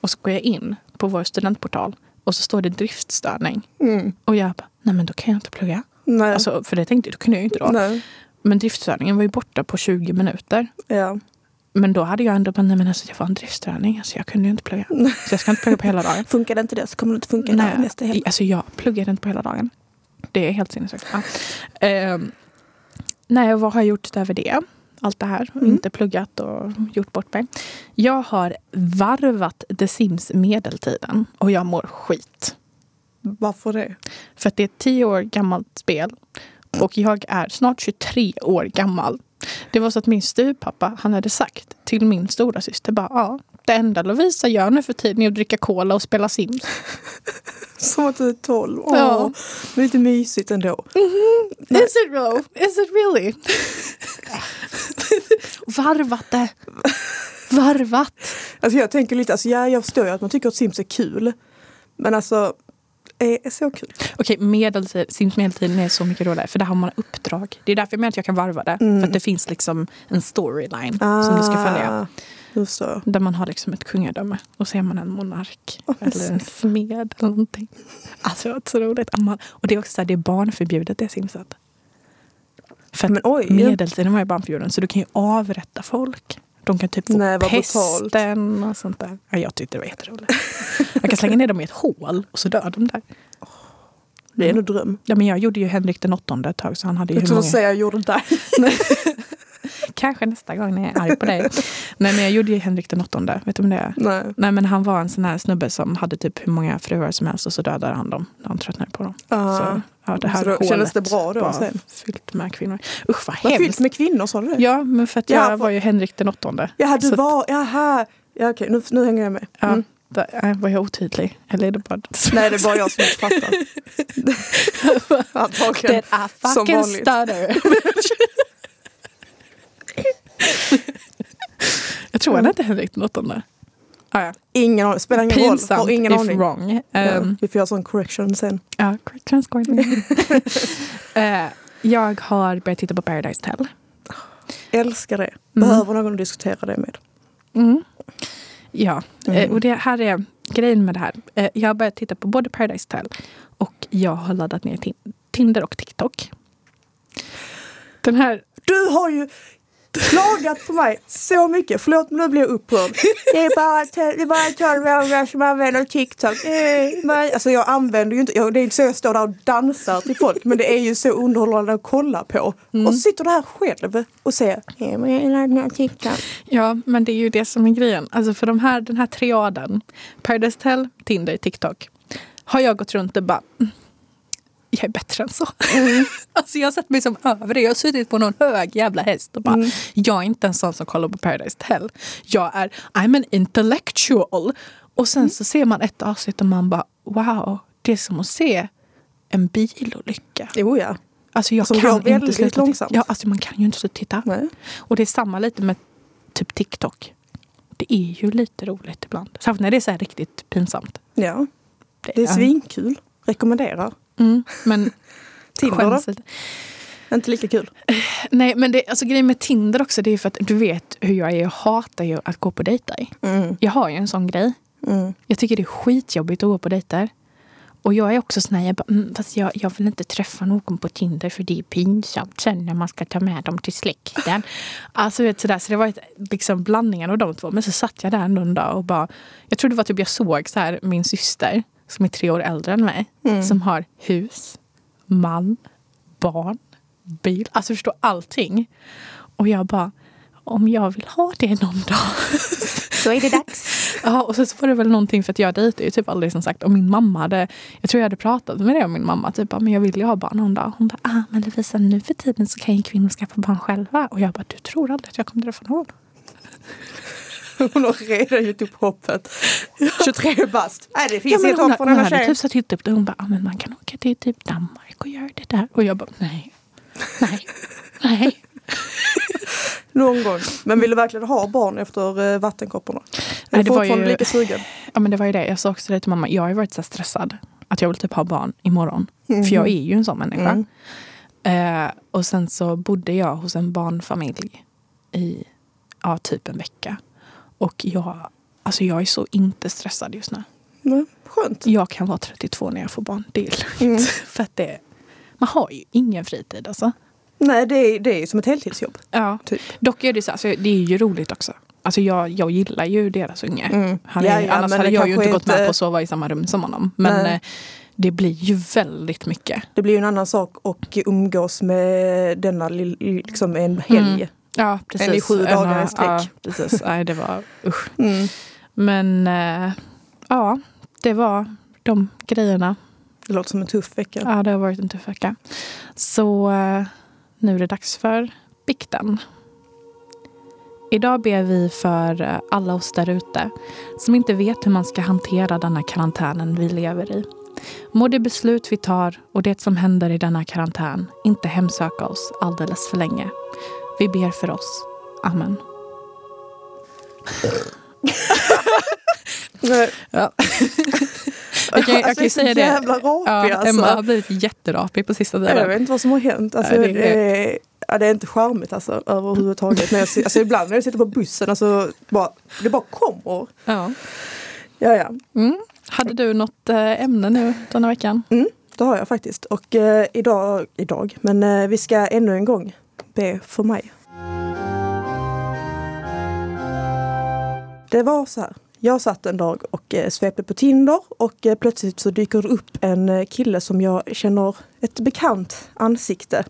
A: Och så går jag in på vår studentportal och så står det driftstörning.
B: Mm.
A: Och jag bara, nej men då kan jag inte plugga.
B: Nej.
A: Alltså, för det tänkte jag, då kunde jag ju inte då.
B: Nej.
A: Men driftstörningen var ju borta på 20 minuter.
B: Ja.
A: Men då hade jag ändå bara, nej men alltså det var en driftstörning. Alltså jag kunde ju inte plugga. Så jag ska inte plugga på hela dagen.
B: Funkar det inte det så kommer det inte funka
A: Nej,
B: nästa helg.
A: alltså jag pluggade inte på hela dagen. Det är helt sinnessjukt. Ja. Ehm, nej, vad har jag gjort utöver det? Allt det här.
B: Mm.
A: Inte pluggat och gjort bort mig. Jag har varvat The Sims medeltiden och jag mår skit.
B: Varför det?
A: För att det är ett tio år gammalt spel och jag är snart 23 år gammal. Det var så att min styvpappa han hade sagt till min stora syster bara ja, det enda Lovisa gör nu för tiden är att dricka cola och spela Sims.
B: Som att du är 12. Åh,
A: Ja.
B: lite mysigt ändå.
A: Is it though? Is it really? Varvat det. Varvat.
B: Alltså jag tänker lite, alltså ja, jag förstår ju att man tycker att Sims är kul. Men alltså, är är så kul.
A: Okej, medeltid, Sims medeltiden är så mycket roligare för där har man uppdrag. Det är därför jag menar att jag kan varva det.
B: Mm.
A: För att det finns liksom en storyline som du ska följa.
B: Ah, jag.
A: Där man har liksom ett kungadöme och så är man en monark.
B: Vad
A: eller en smed eller någonting. Alltså det var så roligt. Och det är också så här, det är barnförbjudet det simset. För att
B: Men oj.
A: medeltiden var ju barnförbjuden så du kan ju avrätta folk. De kan typ få
B: Nej,
A: pesten och sånt där. Ja, jag tyckte det var jätteroligt. Jag kan slänga ner dem i ett hål och så dör de där.
B: Det är en dröm.
A: Ja, men jag gjorde ju Henrik den åttonde ett tag så han hade ju
B: Jag tror
A: många...
B: säga jag gjorde det där.
A: Kanske nästa gång när jag är arg på dig. Nej men jag gjorde ju Henrik den åttonde. Vet du om det är?
B: Nej.
A: Nej men han var en sån här snubbe som hade typ hur många fruar som helst och så dödade han dem när han tröttnade på dem.
B: Ah.
A: Så, ja, det här
B: Så då kändes det bra då sen?
A: fyllt med kvinnor. Usch vad hemskt.
B: fyllt med kvinnor sa du det?
A: Ja men för att
B: Ja,
A: jag
B: för-
A: var ju Henrik den åttonde.
B: Jaha, du var, jaha. Ja, okej, nu, nu hänger jag med.
A: Ja,
B: Mm.
A: där, äh, var jag otydlig? Eller är det bara...
B: Nej, det är bara jag som inte fattar. Antagligen.
A: That I fucking stutter. jag tror han hette Henrik den åttonde. Ah, ja.
B: Ingen aning, spelar ingen roll.
A: Pinsamt
B: Har ingen
A: if
B: aning.
A: wrong.
B: Ja,
A: Um,
B: vi får göra sån correction sen.
A: Ja, transcorning. uh, jag har börjat titta på Paradise Tell.
B: Älskar det.
A: Mm.
B: Behöver någon att diskutera det med.
A: Mm. Ja,
B: Mm.
A: eh, och det här är grejen med det här. Eh, jag har börjat titta på både Paradise Tell och jag har laddat ner Tin- Tinder och TikTok. Den här
B: Du har ju klagat på mig så mycket. Förlåt, men nu blir jag upprörd. Det är bara, det är bara tolvåringar som använder TikTok. Alltså jag använder ju inte, jag, det är inte så jag står där och dansar till folk. Men det är ju så underhållande att kolla på. Och så sitter du här själv och ser. "Eh, men jag gillar TikTok.
A: Ja, men det är ju det som är grejen. Alltså för de här, den här triaden, Paradise Tell, Tinder, TikTok, har jag gått runt och bara, "Mm, jag är bättre än så. alltså jag har sett mig som över det. Jag har suttit på någon hög jävla häst och bara, jag är inte en sån som kollar på Paradise Tell. Jag är, I'm an intellectual. Och sen så ser man ett avsnitt och man bara, wow, det är som att se en bilolycka.
B: Jo ja.
A: Alltså jag
B: Som går
A: kan inte sluta
B: långsamt.
A: Ja, alltså man kan ju inte sluta titta.
B: Nej.
A: Och det är samma lite med typ TikTok. Det är ju lite roligt ibland. Särskilt när det är så riktigt pinsamt.
B: Ja, det är svinkul. Rekommenderar.
A: Mm, men
B: Tinder då? Inte lika kul.
A: Nej, men det, alltså, grejen med Tinder också, det är för att du vet hur jag är. Jag hatar ju att gå på dejter.
B: Mm.
A: Jag har ju en sån grej.
B: Mm.
A: Jag tycker det är skitjobbigt att gå på dejter. Och jag är också sån här, jag, bara, mm, fast jag, jag vill inte träffa någon på Tinder för det är pinsamt sen när man ska ta med dem till släkten. Alltså vet, sådär, så det var ett, liksom blandningen av de två. Men så satt jag där en dag och bara, jag tror det var typ jag såg så här, min syster som är tre år äldre än mig.
B: Mm.
A: Som har hus, man, barn, bil. Alltså förstå allting. Och jag bara, om jag vill ha det någon dag.
B: Så är det dags.
A: Ja, och så så var det väl någonting för att jag dejtar ju typ aldrig som sagt. Och min mamma hade, jag tror jag hade pratat med det om min mamma. Typ, men jag vill ju ha barn någon dag. Hon bara, ah, men Lovisa nu för tiden så kan ju kvinnor skaffa barn själva. Och jag bara, du tror aldrig att jag kommer träffa någon?
B: Hon har redan gett upp hoppet. 23 bast. Nej det
A: Ja,
B: finns
A: men
B: inget hopp för
A: hon hade typ så tittat upp det. Hon bara, ah, men man kan åka till typ Danmark och göra det där. Och jag bara, nej, nej, nej.
B: Någon gång. Men vill du verkligen ha barn efter eh, vattenkopporna? Är
A: Nej, det var
B: fortfarande
A: ju-
B: lika sugen?
A: Ja men det var ju det. Jag sa också det till mamma. Jag har ju varit så stressad. Att jag vill typ ha barn imorgon.
B: Mhm.
A: För jag är ju en sån människa.
B: Mm.
A: Eh, och sen så bodde jag hos en barnfamilj i ja, typ en vecka. Och jag, alltså jag är så inte stressad just nu.
B: Nej, skönt.
A: Jag kan vara 32 när jag får barn. Det är lugnt.
B: Mm.
A: För att det, man har ju ingen fritid alltså.
B: Nej det är, det är som ett heltidsjobb.
A: Ja.
B: Typ.
A: Dock är det så, alltså, det är ju roligt också. Alltså jag, jag gillar ju deras unge.
B: Mm.
A: Han är,
B: Ja, ja,
A: annars hade jag ju
B: kanske
A: inte gått med
B: inte-
A: på att sova i samma rum som honom. Men
B: Nej.
A: eh, det blir ju väldigt mycket.
B: Det blir ju en annan sak att umgås med denna liksom en helg.
A: Mm. Ja, precis.
B: Än i sju dagar i sträck.
A: Ja, precis. Nej, det var usch.
B: Mm.
A: Men eh, ja, det var de grejerna.
B: Det låter som en tuff vecka.
A: Ja, det har varit en tuff vecka. Så eh, nu är det dags för bikten. Idag ber vi för eh, alla oss där ute som inte vet hur man ska hantera denna karantänen vi lever i. Må det beslut vi tar och det som händer i denna karantän inte hemsöka oss alldeles för länge. Vi ber för oss. Amen. Ja. Jag kan, jag
B: Alltså,
A: kan ju
B: så
A: säga det.
B: jävla rapig
A: Ja,
B: alltså.
A: Emma har blivit jätterapig på sista
B: Jag
A: tiden.
B: vet inte vad som har hänt. Alltså,
A: Nej, det är-
B: är, ja, det är inte charmigt alltså, överhuvudtaget. När jag, alltså, ibland när jag sitter på bussen, alltså, bara, det bara kommer.
A: Ja.
B: Ja, ja.
A: Mm. Hade du något eh, ämne nu denna veckan?
B: Mm, det har jag faktiskt. Och eh, idag, idag, men eh, vi ska ännu en gång be för mig. Det var så här. Jag satt en dag och eh, svepte på Tinder och eh, plötsligt så dyker det upp en eh, kille som jag känner ett bekant ansikte.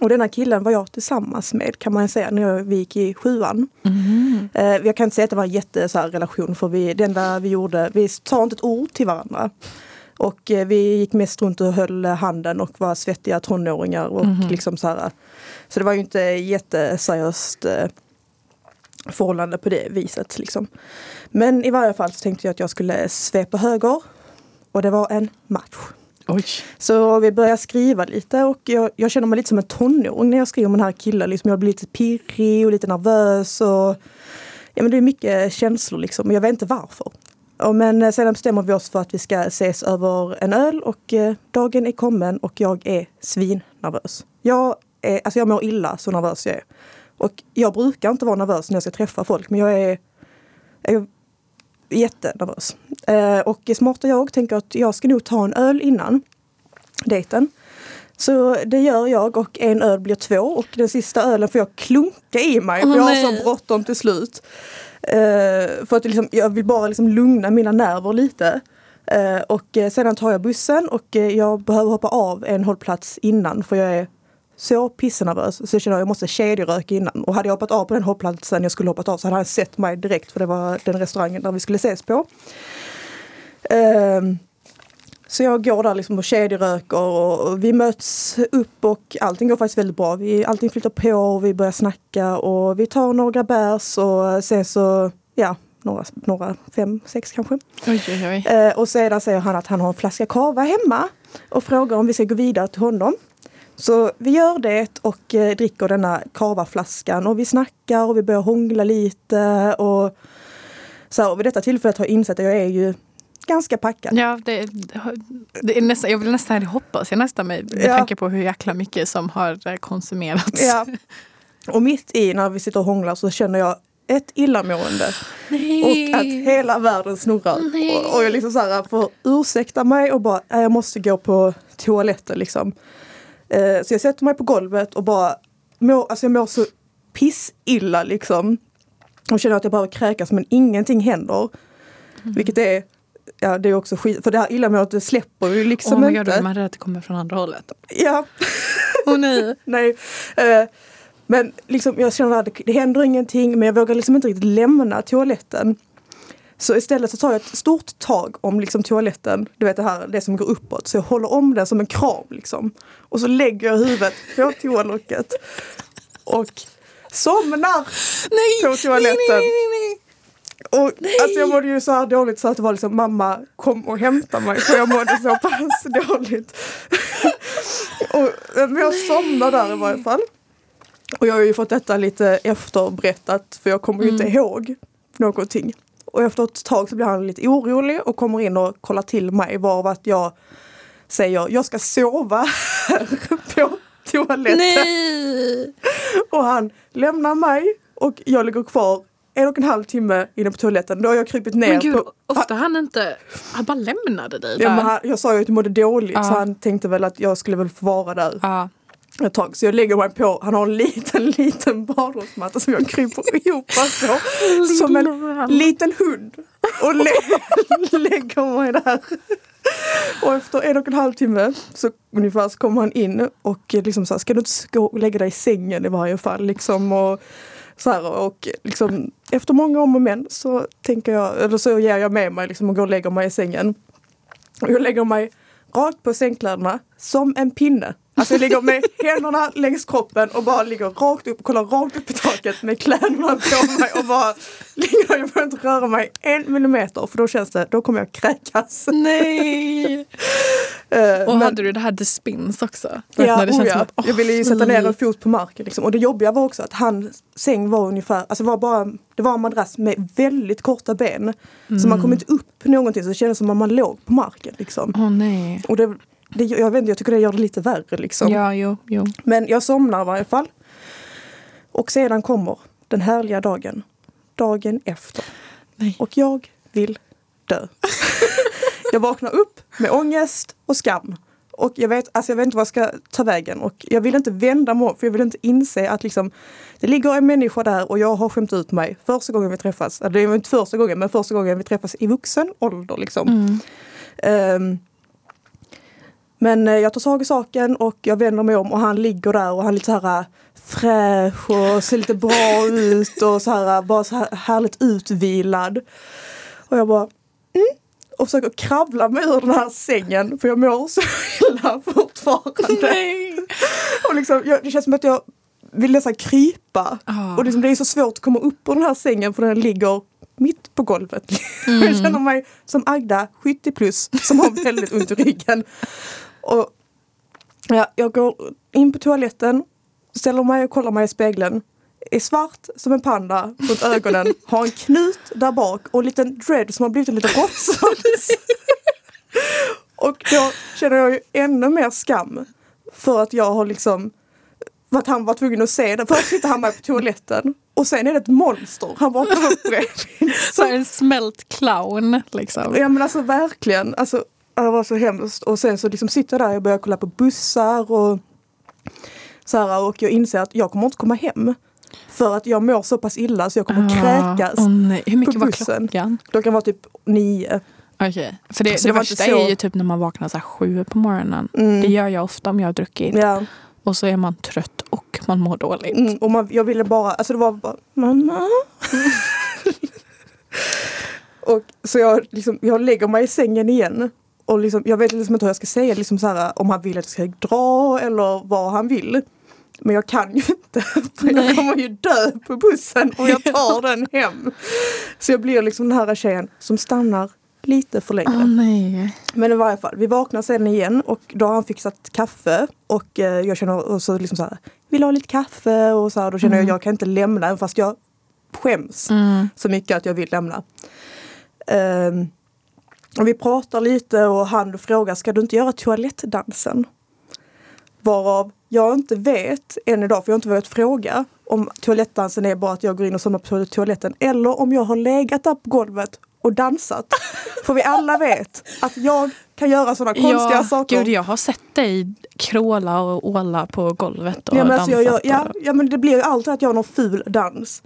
B: Och denna killen var jag tillsammans med kan man säga när jag, vi gick i sjuan.
A: Mm.
B: Eh, jag kan inte säga att det var en jätte så här, relation för vi, det enda vi gjorde, vi sa inte ett ord till varandra. Och eh, vi gick mest runt och höll handen och var svettiga tonåringar. Och
A: Mhm.
B: liksom så, här, så det var ju inte jätteseriöst eh, förhållande på det viset. Liksom. Men i varje fall så tänkte jag att jag skulle svepa höger. Och det var en match.
A: Oj.
B: Så vi började skriva lite och jag, jag känner mig lite som en tonåring när jag skriver med den här killen. Liksom jag blir lite pirrig och lite nervös. Och, ja, men det är mycket känslor liksom, och jag vet inte varför. Och men eh, sedan bestämmer vi oss för att vi ska ses över en öl och eh, dagen är kommen och jag är svinnervös. Jag, är, alltså jag mår illa så nervös jag är. Och jag brukar inte vara nervös när jag ska träffa folk men jag är, jag är jättenervös. Eh, och smarta jag tänker att jag ska nog ta en öl innan dejten. Så det gör jag och en öl blir två och den sista ölen får jag klunka i mig
A: Åh,
B: för jag har så bråttom till slut. Eh, för att liksom, jag vill bara liksom lugna mina nerver lite. Eh, och eh, sedan tar jag bussen och eh, jag behöver hoppa av en hållplats innan för jag är så pissnervös Så jag känner att jag måste kedjeröka innan. Och hade jag hoppat av på den hållplatsen jag skulle hoppat av så hade han sett mig direkt för det var den restaurangen där vi skulle ses på. Ehm, så jag går där liksom och kedjeröker och, vi möts upp och allting går faktiskt väldigt bra. Vi, allting flyter på och vi börjar snacka och vi tar några bärs och sen så, ja, några, några fem, sex kanske.
A: Oj, oj, oj.
B: Eh, och sedan säger han att han har en flaska kava hemma och frågar om vi ska gå vidare till honom. Så vi gör det och eh, dricker denna kavaflaskan och vi snackar och vi börjar hångla lite. Och, så här, och vid detta tillfället har jag insett att jag är ju ganska packad.
A: Ja, det, det är nästan, jag vill nästan hoppas jag nästan med, med
B: Ja.
A: tanke på hur jäkla mycket som har eh, konsumerats.
B: Ja. Och mitt i när vi sitter och hånglar så känner jag ett illamående
A: Nej.
B: och att hela världen snurrar.
A: Nej.
B: Och, och jag liksom så här får ursäkta mig och bara, "Nej, jag måste gå på toaletten liksom. Eh, så jag sätter mig på golvet och bara, mår, alltså jag mår så pissilla liksom. Och känner att jag behöver kräkas men ingenting händer.
A: Mm.
B: Vilket är, ja det är också skit, för det här illamåendet det släpper ju liksom
A: oh God,
B: inte.
A: är man rädd att det kommer från andra hållet.
B: Ja.
A: Åh nej.
B: Nej. Eh, men liksom, jag känner att det, det händer ingenting men jag vågar liksom inte riktigt lämna toaletten. Så istället så tar jag ett stort tag om liksom toaletten, du vet det här det som går uppåt. Så jag håller om den som en kram liksom. Och så lägger jag huvudet på toalocket. Och somnar
A: Nej,
B: på toaletten.
A: nej, nej, nej, nej.
B: Och alltså jag mådde ju så här dåligt så att det var liksom mamma kom och hämta mig för jag mådde så pass dåligt. och, men jag somnade där i varje fall. Och jag har ju fått detta lite efterberättat för jag kommer ju inte
A: Mm.
B: ihåg någonting. Och efter ett tag så blir han lite orolig och kommer in och kollar till mig varav att jag säger jag ska sova här på toaletten.
A: Nej!
B: Och han lämnar mig och jag ligger kvar en och en halv timme inne på toaletten. Då har jag krypit ner
A: Men gud,
B: på...
A: ofta han inte... Han bara lämnade dig
B: Ja,
A: där.
B: men han, jag sa ju att jag mådde dåligt
A: Ja.
B: så han tänkte väl att jag skulle väl få vara där
A: Ja.
B: ett tag. Så jag lägger mig på, han har en liten liten badrumsmatta som jag kryper ihop på. Som en liten hund. Och lä lägger mig där. Och efter en och en halv timme så ungefär så kommer han in och liksom så här, ska du inte gå och lägga dig i sängen i varje fall liksom och så här, och liksom efter många om och men så tänker jag, eller så ger jag med mig liksom och går och lägger mig i sängen. Och jag lägger mig rakt på sängkläderna som en pinne. Alltså jag ligger med händerna längs kroppen och bara ligger rakt upp, kollar rakt upp i taket med kläderna på mig och bara ligger, jag får inte röra mig en millimeter för då känns det, då kommer jag kräkas.
A: Nej!
B: Eh,
A: Och
B: men-
A: hade du det här the spins också?
B: Ja,
A: när det
B: oh
A: känns
B: ja.
A: som att, åh,
B: jag ville ju sätta ner en fot på marken. Liksom. Och det jobbiga var också att hans säng var ungefär, alltså var bara, det var en madrass med väldigt korta ben. Så man kom inte upp någonting så det kändes som att man låg på marken. Liksom.
A: Åh nej.
B: Och det, det, jag, vet inte, jag tycker det gör det lite värre. Liksom.
A: Ja, jo, jo.
B: Men jag somnar i varje fall. Och sedan kommer den härliga dagen. Dagen efter.
A: Nej.
B: Och jag vill dö. jag vaknar upp med ångest och skam. Och jag vet, alltså jag vet inte vad jag ska ta vägen och jag vill inte vända mig om för jag vill inte inse att liksom, det ligger en människa där och jag har skämt ut mig första gången vi träffas. Eller det var inte första gången men första gången vi träffas i vuxen ålder. Liksom.
A: Mm.
B: Ehm, men eh, jag tar tag i saken och jag vänder mig om och han ligger där och han är lite så här äh, fräsch och ser lite bra ut och så här, äh, bara så här härligt utvilad. Och jag bara mm, och försöker kravla mig ur den här sängen för jag mår så illa fortfarande.
A: Nej!
B: Och liksom, jag, det känns som att jag vill nästan krypa.
A: Ah.
B: Och liksom, det är så svårt att komma upp ur den här sängen för den ligger mitt på golvet.
A: Mm.
B: Jag känner mig som Agda, 70 plus, som har väldigt ont i ryggen. Och ja, jag går in på toaletten, ställer mig och kollar mig i spegeln. Är svart som en panda runt ögonen, har en knut där bak och en liten dread som har blivit en liten råttsvans. och då känner jag ju ännu mer skam för att jag har liksom för att han var tvungen att se det. Först sitter han med på toaletten och sen är det ett monster. Han vaknar upp bredvid.
A: Så en smält clown liksom.
B: Ja men alltså verkligen. Alltså, det var så hemskt. Och sen så liksom sitter jag där och börjar kolla på bussar och så här, och jag inser att jag kommer inte komma hem. För att jag mår så pass illa så jag kommer kräkas.
A: Ah, åh nej. Hur mycket
B: på
A: var
B: bussen.
A: klockan?
B: Klockan var typ nio.
A: Okej. För det,
B: Så
A: det,
B: det var
A: värsta
B: så-
A: är ju typ när man vaknar så här sju på morgonen.
B: Mm.
A: Det gör jag ofta om jag har druckit.
B: Ja.
A: Och så är man trött och man mår dåligt.
B: Mm, och man, jag ville bara, alltså det var bara mamma. och så jag, liksom, jag lägger mig i sängen igen. Och liksom, jag vet liksom inte hur jag ska säga, liksom så här, om han vill att jag ska dra eller vad han vill. Men jag kan ju inte, för
A: Nej.
B: jag kommer ju dö på bussen om jag tar den hem. Så jag blir liksom den här tjejen som stannar lite för länge.
A: Nej.
B: Men i varje fall, vi vaknar sen igen och då har han fixat kaffe och eh, jag känner och så liksom så här, vill ha lite kaffe och så här, då känner jag jag kan inte lämna fast jag skäms
A: Mm.
B: så mycket att jag vill lämna. Ehm, och vi pratar lite och han frågar, ska du inte göra toalettdansen? Varav jag inte vet än idag, för jag har inte vågat fråga om toalettdansen är bara att jag går in och somnar på toaletten eller om jag har legat där på golvet och dansat. För vi alla vet att jag kan göra sådana konstiga
A: ja,
B: saker.
A: Gud, jag har sett dig kråla och åla på golvet och
B: ja, men alltså jag, gör, ja, ja men det blir ju alltid att jag har någon ful dans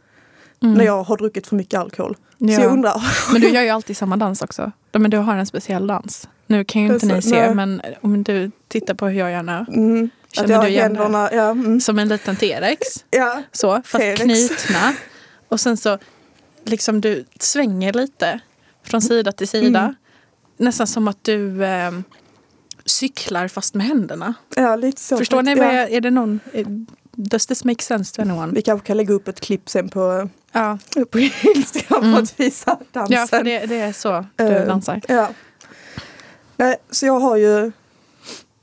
A: Mm.
B: när jag har druckit för mycket alkohol. Så
A: Ja.
B: jag undrar,
A: Men du gör ju alltid samma dans också. Ja, Men du har en speciell dans. Nu kan ju inte ni se,
B: nej.
A: men om du tittar på hur jag gör nu.
B: mm, att
A: Känner
B: jag har
A: du igen
B: händerna, ja, mm,
A: Som en liten T-rex.
B: ja.
A: Så, fast
B: T-rex.
A: knutna. Och sen så liksom du svänger lite från sida till sida.
B: Mm.
A: Nästan som att du eh, cyklar fast med händerna.
B: Ja, lite så.
A: Förstår ni? jag, är det någon... eh, Does this make sense to anyone?
B: Vi kanske kan lägga upp ett klipp sen på,
A: Ja,
B: på Instagram
A: Mm.
B: för att visa dansen.
A: ja för det, det är så du
B: Eh,
A: dansar.
B: Ja. Nej, så jag har ju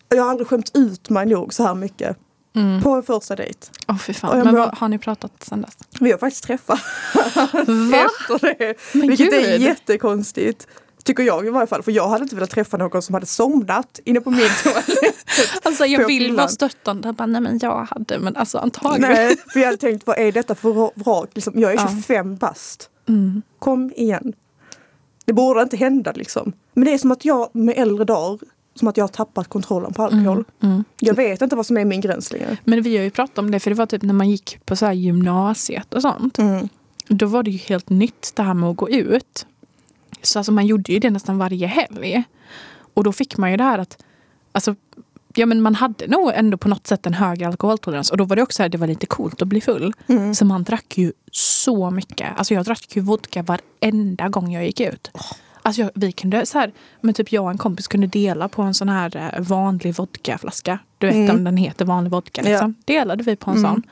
B: jag har aldrig skämt ut mig nog så här mycket
A: Mm.
B: på en första dejt.
A: Åh fy fan. Men
B: bara-
A: har ni pratat sen dess?
B: Vi har faktiskt träffat
A: Va?
B: efter det.
A: Men
B: vilket är
A: gud.
B: jättekonstigt. Tycker jag i varje fall. För jag hade inte velat träffa någon som hade somnat inne på min toalett.
A: Alltså jag vill vara stöttande. Bara, nej men jag hade, men alltså antagligen.
B: Nej, för jag hade tänkt vad är detta för vrak? Liksom, jag är
A: Ja.
B: 25 bast.
A: Mm.
B: Kom igen. Det borde inte hända liksom. Men det är som att jag med äldre dagar, som att jag har tappat kontrollen på alkohol.
A: Mm. Mm.
B: Jag vet inte vad som är min gräns längre.
A: Men vi har ju pratat om det, för det var typ när man gick på så gymnasiet och sånt.
B: Mm.
A: Då var det ju helt nytt det här med att gå ut. Så alltså man gjorde ju det nästan varje helg. Och då fick man ju det här att alltså, ja, men man hade nog ändå på något sätt en högre alkoholtolerans. Och då var det också så här, det var lite coolt att bli full.
B: Mm.
A: Så man drack ju så mycket. Alltså jag drack ju vodka varenda gång jag gick ut. Alltså jag, vi kunde så här, men typ jag och en kompis kunde dela på en sån här eh, vanlig vodkaflaska. Du vet
B: Mm.
A: om den heter vanlig vodka. Liksom. Delade vi på en
B: Mm.
A: sån.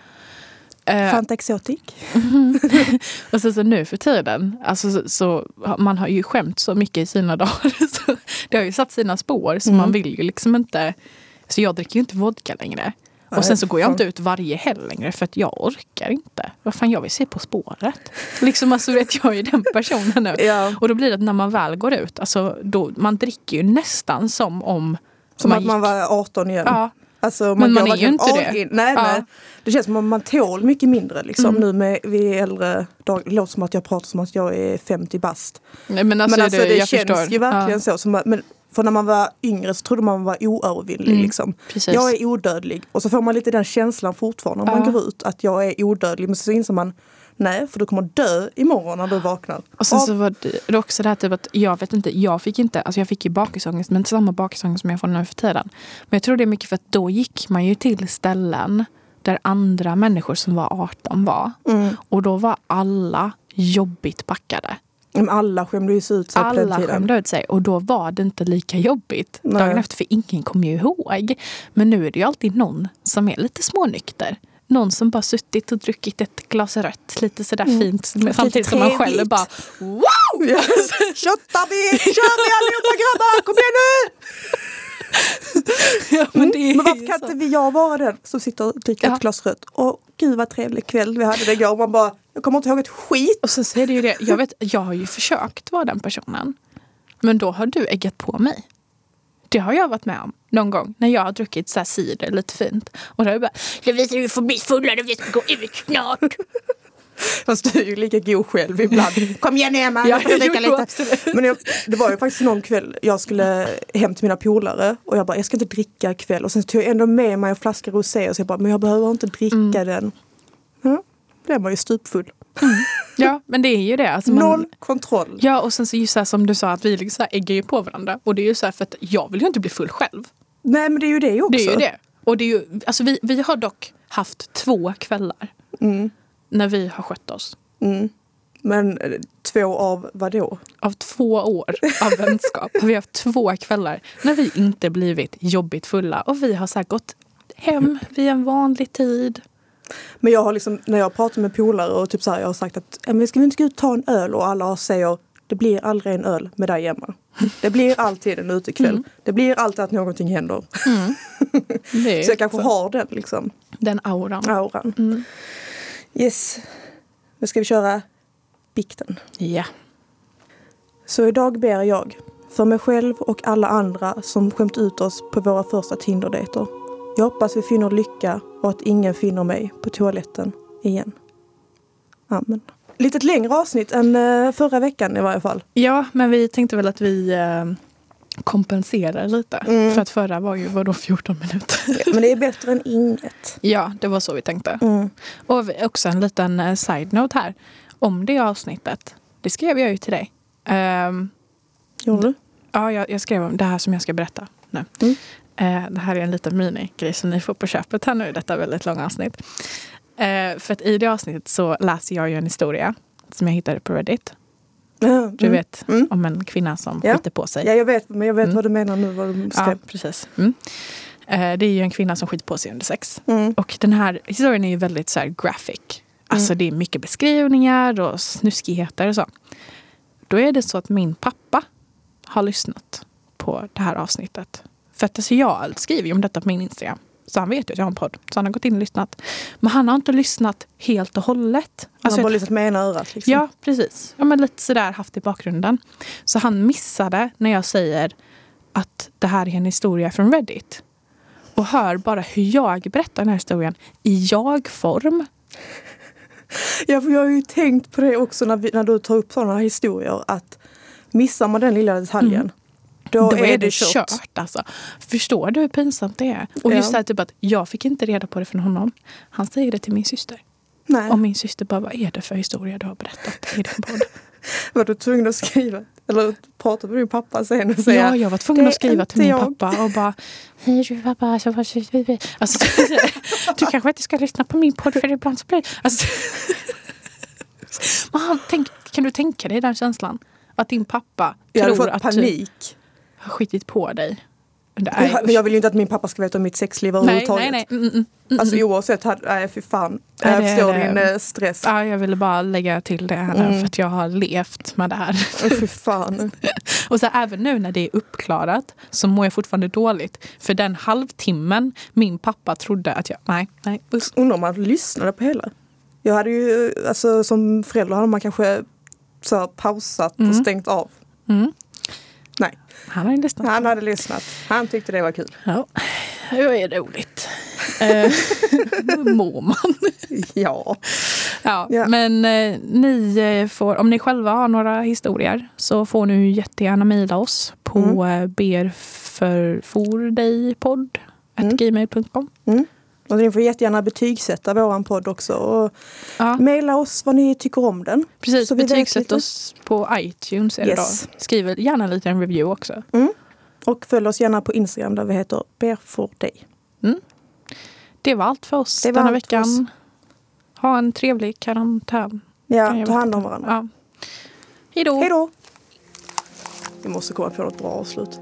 A: Eh,
B: Fanta Exotic.
A: och så, så nu för tiden, alltså, så, så man har ju skämt så mycket i sina dagar. Så det har ju satt sina spår så
B: Mm.
A: man vill ju liksom inte... Så jag dricker ju inte vodka längre.
B: Nej,
A: Och sen så går jag
B: fan.
A: inte ut varje helg längre för att jag orkar inte. Vad fan, jag vill se På spåret. Liksom, alltså, vet jag är den personen nu.
B: Ja.
A: Och då blir det att när man väl går ut, alltså, då, man dricker ju nästan som om
B: Som att man
A: gick-
B: var 18 igen.
A: Ja,
B: Alltså,
A: Men
B: går
A: man är ju inte det.
B: in. Nej,
A: Ja.
B: nej. Det känns som att man tål mycket mindre liksom,
A: Mm.
B: nu med vi är äldre dagar. Det låter som att jag pratar som att jag är 50 bast.
A: Nej, men alltså,
B: men alltså det,
A: jag
B: känns
A: förstår.
B: ju verkligen
A: Ja,
B: så. Som, att- men, för när man var yngre så trodde man var oövervinnlig.
A: Mm.
B: Liksom.
A: precis.
B: Jag är odödlig. Och så får man lite den känslan fortfarande när man går ut. Att jag är odödlig. Men så inser man Nej, för du kommer dö imorgon när du vaknar.
A: Och sen så var det också det här typ att jag vet inte, jag fick inte, alltså jag fick ju bakisångest men inte samma bakisångest som jag får nu för tiden. Men jag tror det är mycket för att då gick man ju till ställen där andra människor som var 18 var.
B: Mm.
A: Och då var alla jobbigt packade.
B: Men alla skämde ju ut sig
A: Alla skämde ut sig och då var det inte lika jobbigt
B: Nej.
A: dagen efter för ingen kom ju ihåg. Men nu är det ju alltid någon som är lite smånykter. Någon som bara suttit och druckit ett glas rött lite sådär
B: Mm.
A: fint samtidigt som man själv bara wow!
B: Ja. Köttar vi! Kör vi allihopa grabbar! Kom igen nu!
A: Ja, men,
B: Mm. Men varför kan
A: så.
B: inte vi, jag vara den som sitter och dricker
A: Ja.
B: ett glas rött? Och gud vad trevlig kväll vi hade det igår. Man bara, jag kommer inte ihåg ett skit.
A: Och så är det ju det, jag, vet, jag har ju försökt vara den personen. Men då har du äggat på mig. Det har jag varit med om någon gång när jag har druckit så här cider lite fint. Och då har jag bara, Lovisa du får bli fullare, vi ska gå ut snart.
B: Fast du är ju lika god själv ibland. Kom igen Emma,
A: Ja,
B: jag får dricka lite.
A: absolut.
B: Men jag, det var ju faktiskt någon kväll jag skulle hem till mina polare och jag bara, jag ska inte dricka ikväll. Och sen tog jag ändå med mig en flaska rosé och så jag bara, men jag behöver inte dricka
A: Mm.
B: den. Den var ju stupfull.
A: Ja, men det är ju det. Alltså man,
B: Noll kontroll.
A: Ja, och sen så just här, som du sa, att vi liksom så här äggar ju på varandra. Och det är ju så här för att jag vill ju inte bli full själv.
B: Nej men det är ju det också.
A: Det är ju det. Och det är ju, alltså vi, vi har dock haft två kvällar
B: Mm,
A: när vi har skött oss.
B: mm. Men eh, två av vad då?
A: Av två år av vänskap har vi haft två kvällar när vi inte blivit jobbigt fulla. Och vi har så gått hem vid en vanlig tid.
B: Men jag har liksom, när jag pratar med polare och typ så här, jag har sagt att "Ja, men ska vi inte gå ut och ta en öl? Och alla säger det blir aldrig en öl med dig Emma. Det blir alltid en utekväll.
A: Mm.
B: Det blir alltid att någonting händer.
A: Är
B: Så jag kanske har den liksom,
A: den auran.
B: auran.
A: Mm.
B: Yes. Nu ska vi köra bikten.
A: Ja.
B: Så idag ber jag för mig själv och alla andra som skämt ut oss på våra första Tinder-dejter. Jag hoppas vi finner lycka och att ingen finner mig på toaletten igen. Amen. Lite längre avsnitt än eh, förra veckan i varje fall.
A: ja, men vi tänkte väl att vi eh, kompenserar lite.
B: Mm.
A: För att förra var ju vadå 14 minuter.
B: Men det är bättre än inget.
A: ja, det var så vi tänkte.
B: Mm.
A: Och också en liten eh, side-note här. Om det avsnittet, det skrev jag ju till dig. Ehm,
B: Gjorde du?
A: ja, jag, jag skrev om det här som jag ska berätta nu.
B: Mm.
A: Eh, det här är en liten minigrej som ni får på köpet här nu i detta väldigt långa avsnitt. Eh, för att i det avsnittet så läser jag ju en historia som jag hittade på Reddit.
B: Ja,
A: Du
B: mm.
A: vet
B: Mm.
A: om en kvinna som
B: Ja.
A: skiter på sig.
B: Ja, jag vet, men jag vet
A: Mm.
B: vad du menar nu vad du
A: Ja,
B: skrev.
A: precis. Mm. Eh, det är ju en kvinna som skiter på sig under sex.
B: Mm.
A: Och den här historien är ju väldigt så här graphic. Alltså
B: Mm.
A: det är mycket beskrivningar och snuskigheter och så. Då är det så att min pappa har lyssnat på det här avsnittet. För att alltså jag skriver ju om detta på min Instagram. Så han vet ju att jag har en podd. Så han har gått in och lyssnat. Men han har inte lyssnat helt och hållet.
B: Man
A: Alltså,
B: har bara lyssnat med ena örat. Liksom.
A: Ja, precis. Ja, men lite sådär haft i bakgrunden. Så han missade när jag säger att det här är en historia från Reddit. Och hör bara hur jag berättar den här historien i jag-form.
B: Ja, för jag har ju tänkt på det också när, vi, när du tar upp sådana historier. Att missar man den lilla detaljen. Då,
A: Då,
B: är, det kört.
A: alltså. Förstår du hur pinsamt det är? Och just
B: Ja.
A: det här typ att jag fick inte reda på det från honom. Han säger det till min syster.
B: Nej.
A: Och min syster bara, vad är det för historia du har berättat i din podd?
B: Var du tvungen att skriva? Eller prata med din pappa sen och säga
A: Ja, jag var tvungen
B: "Det
A: att skriva till min
B: jag."
A: pappa och bara Hej du pappa, alltså, du kanske inte ska lyssna på min podd för ibland så blir det... Alltså, Men han, tänk, kan du tänka dig den känslan? Att din pappa
B: Jag
A: tror att du
B: panik.
A: Har skitit på dig.
B: Jag, men jag vill ju inte att min pappa ska veta om mitt sexliv
A: nej,
B: överhuvudtaget.
A: nej, nej. Mm, mm, mm.
B: Alltså oavsett, hade- nej fy fan.
A: Nej,
B: Jag förstår
A: det-
B: din eh, stress.
A: Ja, jag ville bara lägga till det här
B: Mm.
A: för att jag har levt med det här.
B: Fy fan.
A: Och så även nu när det är uppklarat så mår jag fortfarande dåligt. För den halvtimmen min pappa trodde att jag... Nej, nej.
B: Undrar om man lyssnade på hela. Jag hade ju, alltså som förälder hade man kanske så här, pausat
A: Mm.
B: och stängt av.
A: Han ju lyssnat.
B: han hade lyssnat. Han tyckte det var kul.
A: Ja, det är roligt. Eh, Mår man?
B: Ja.
A: Ja,
B: Ja.
A: men eh, ni eh, får, om ni själva har några historier så får ni jättegärna mejla oss på mm. berförfordejpodd
B: Mm. Och ni får jättegärna betygsätta våran podd också. Och
A: Ja,
B: mejla oss vad ni tycker om den.
A: precis.
B: så
A: Betygsätt oss på iTunes.
B: Yes.
A: Skriv gärna en liten review också.
B: Och följ oss gärna på Instagram där vi heter Berfordej.
A: Det var allt för oss
B: Det var
A: denna
B: för oss.
A: veckan. Ha en trevlig karantän.
B: Ja, ta hand om varandra.
A: Ja. Hej då!
B: Hej då! Vi måste komma på något bra avslut.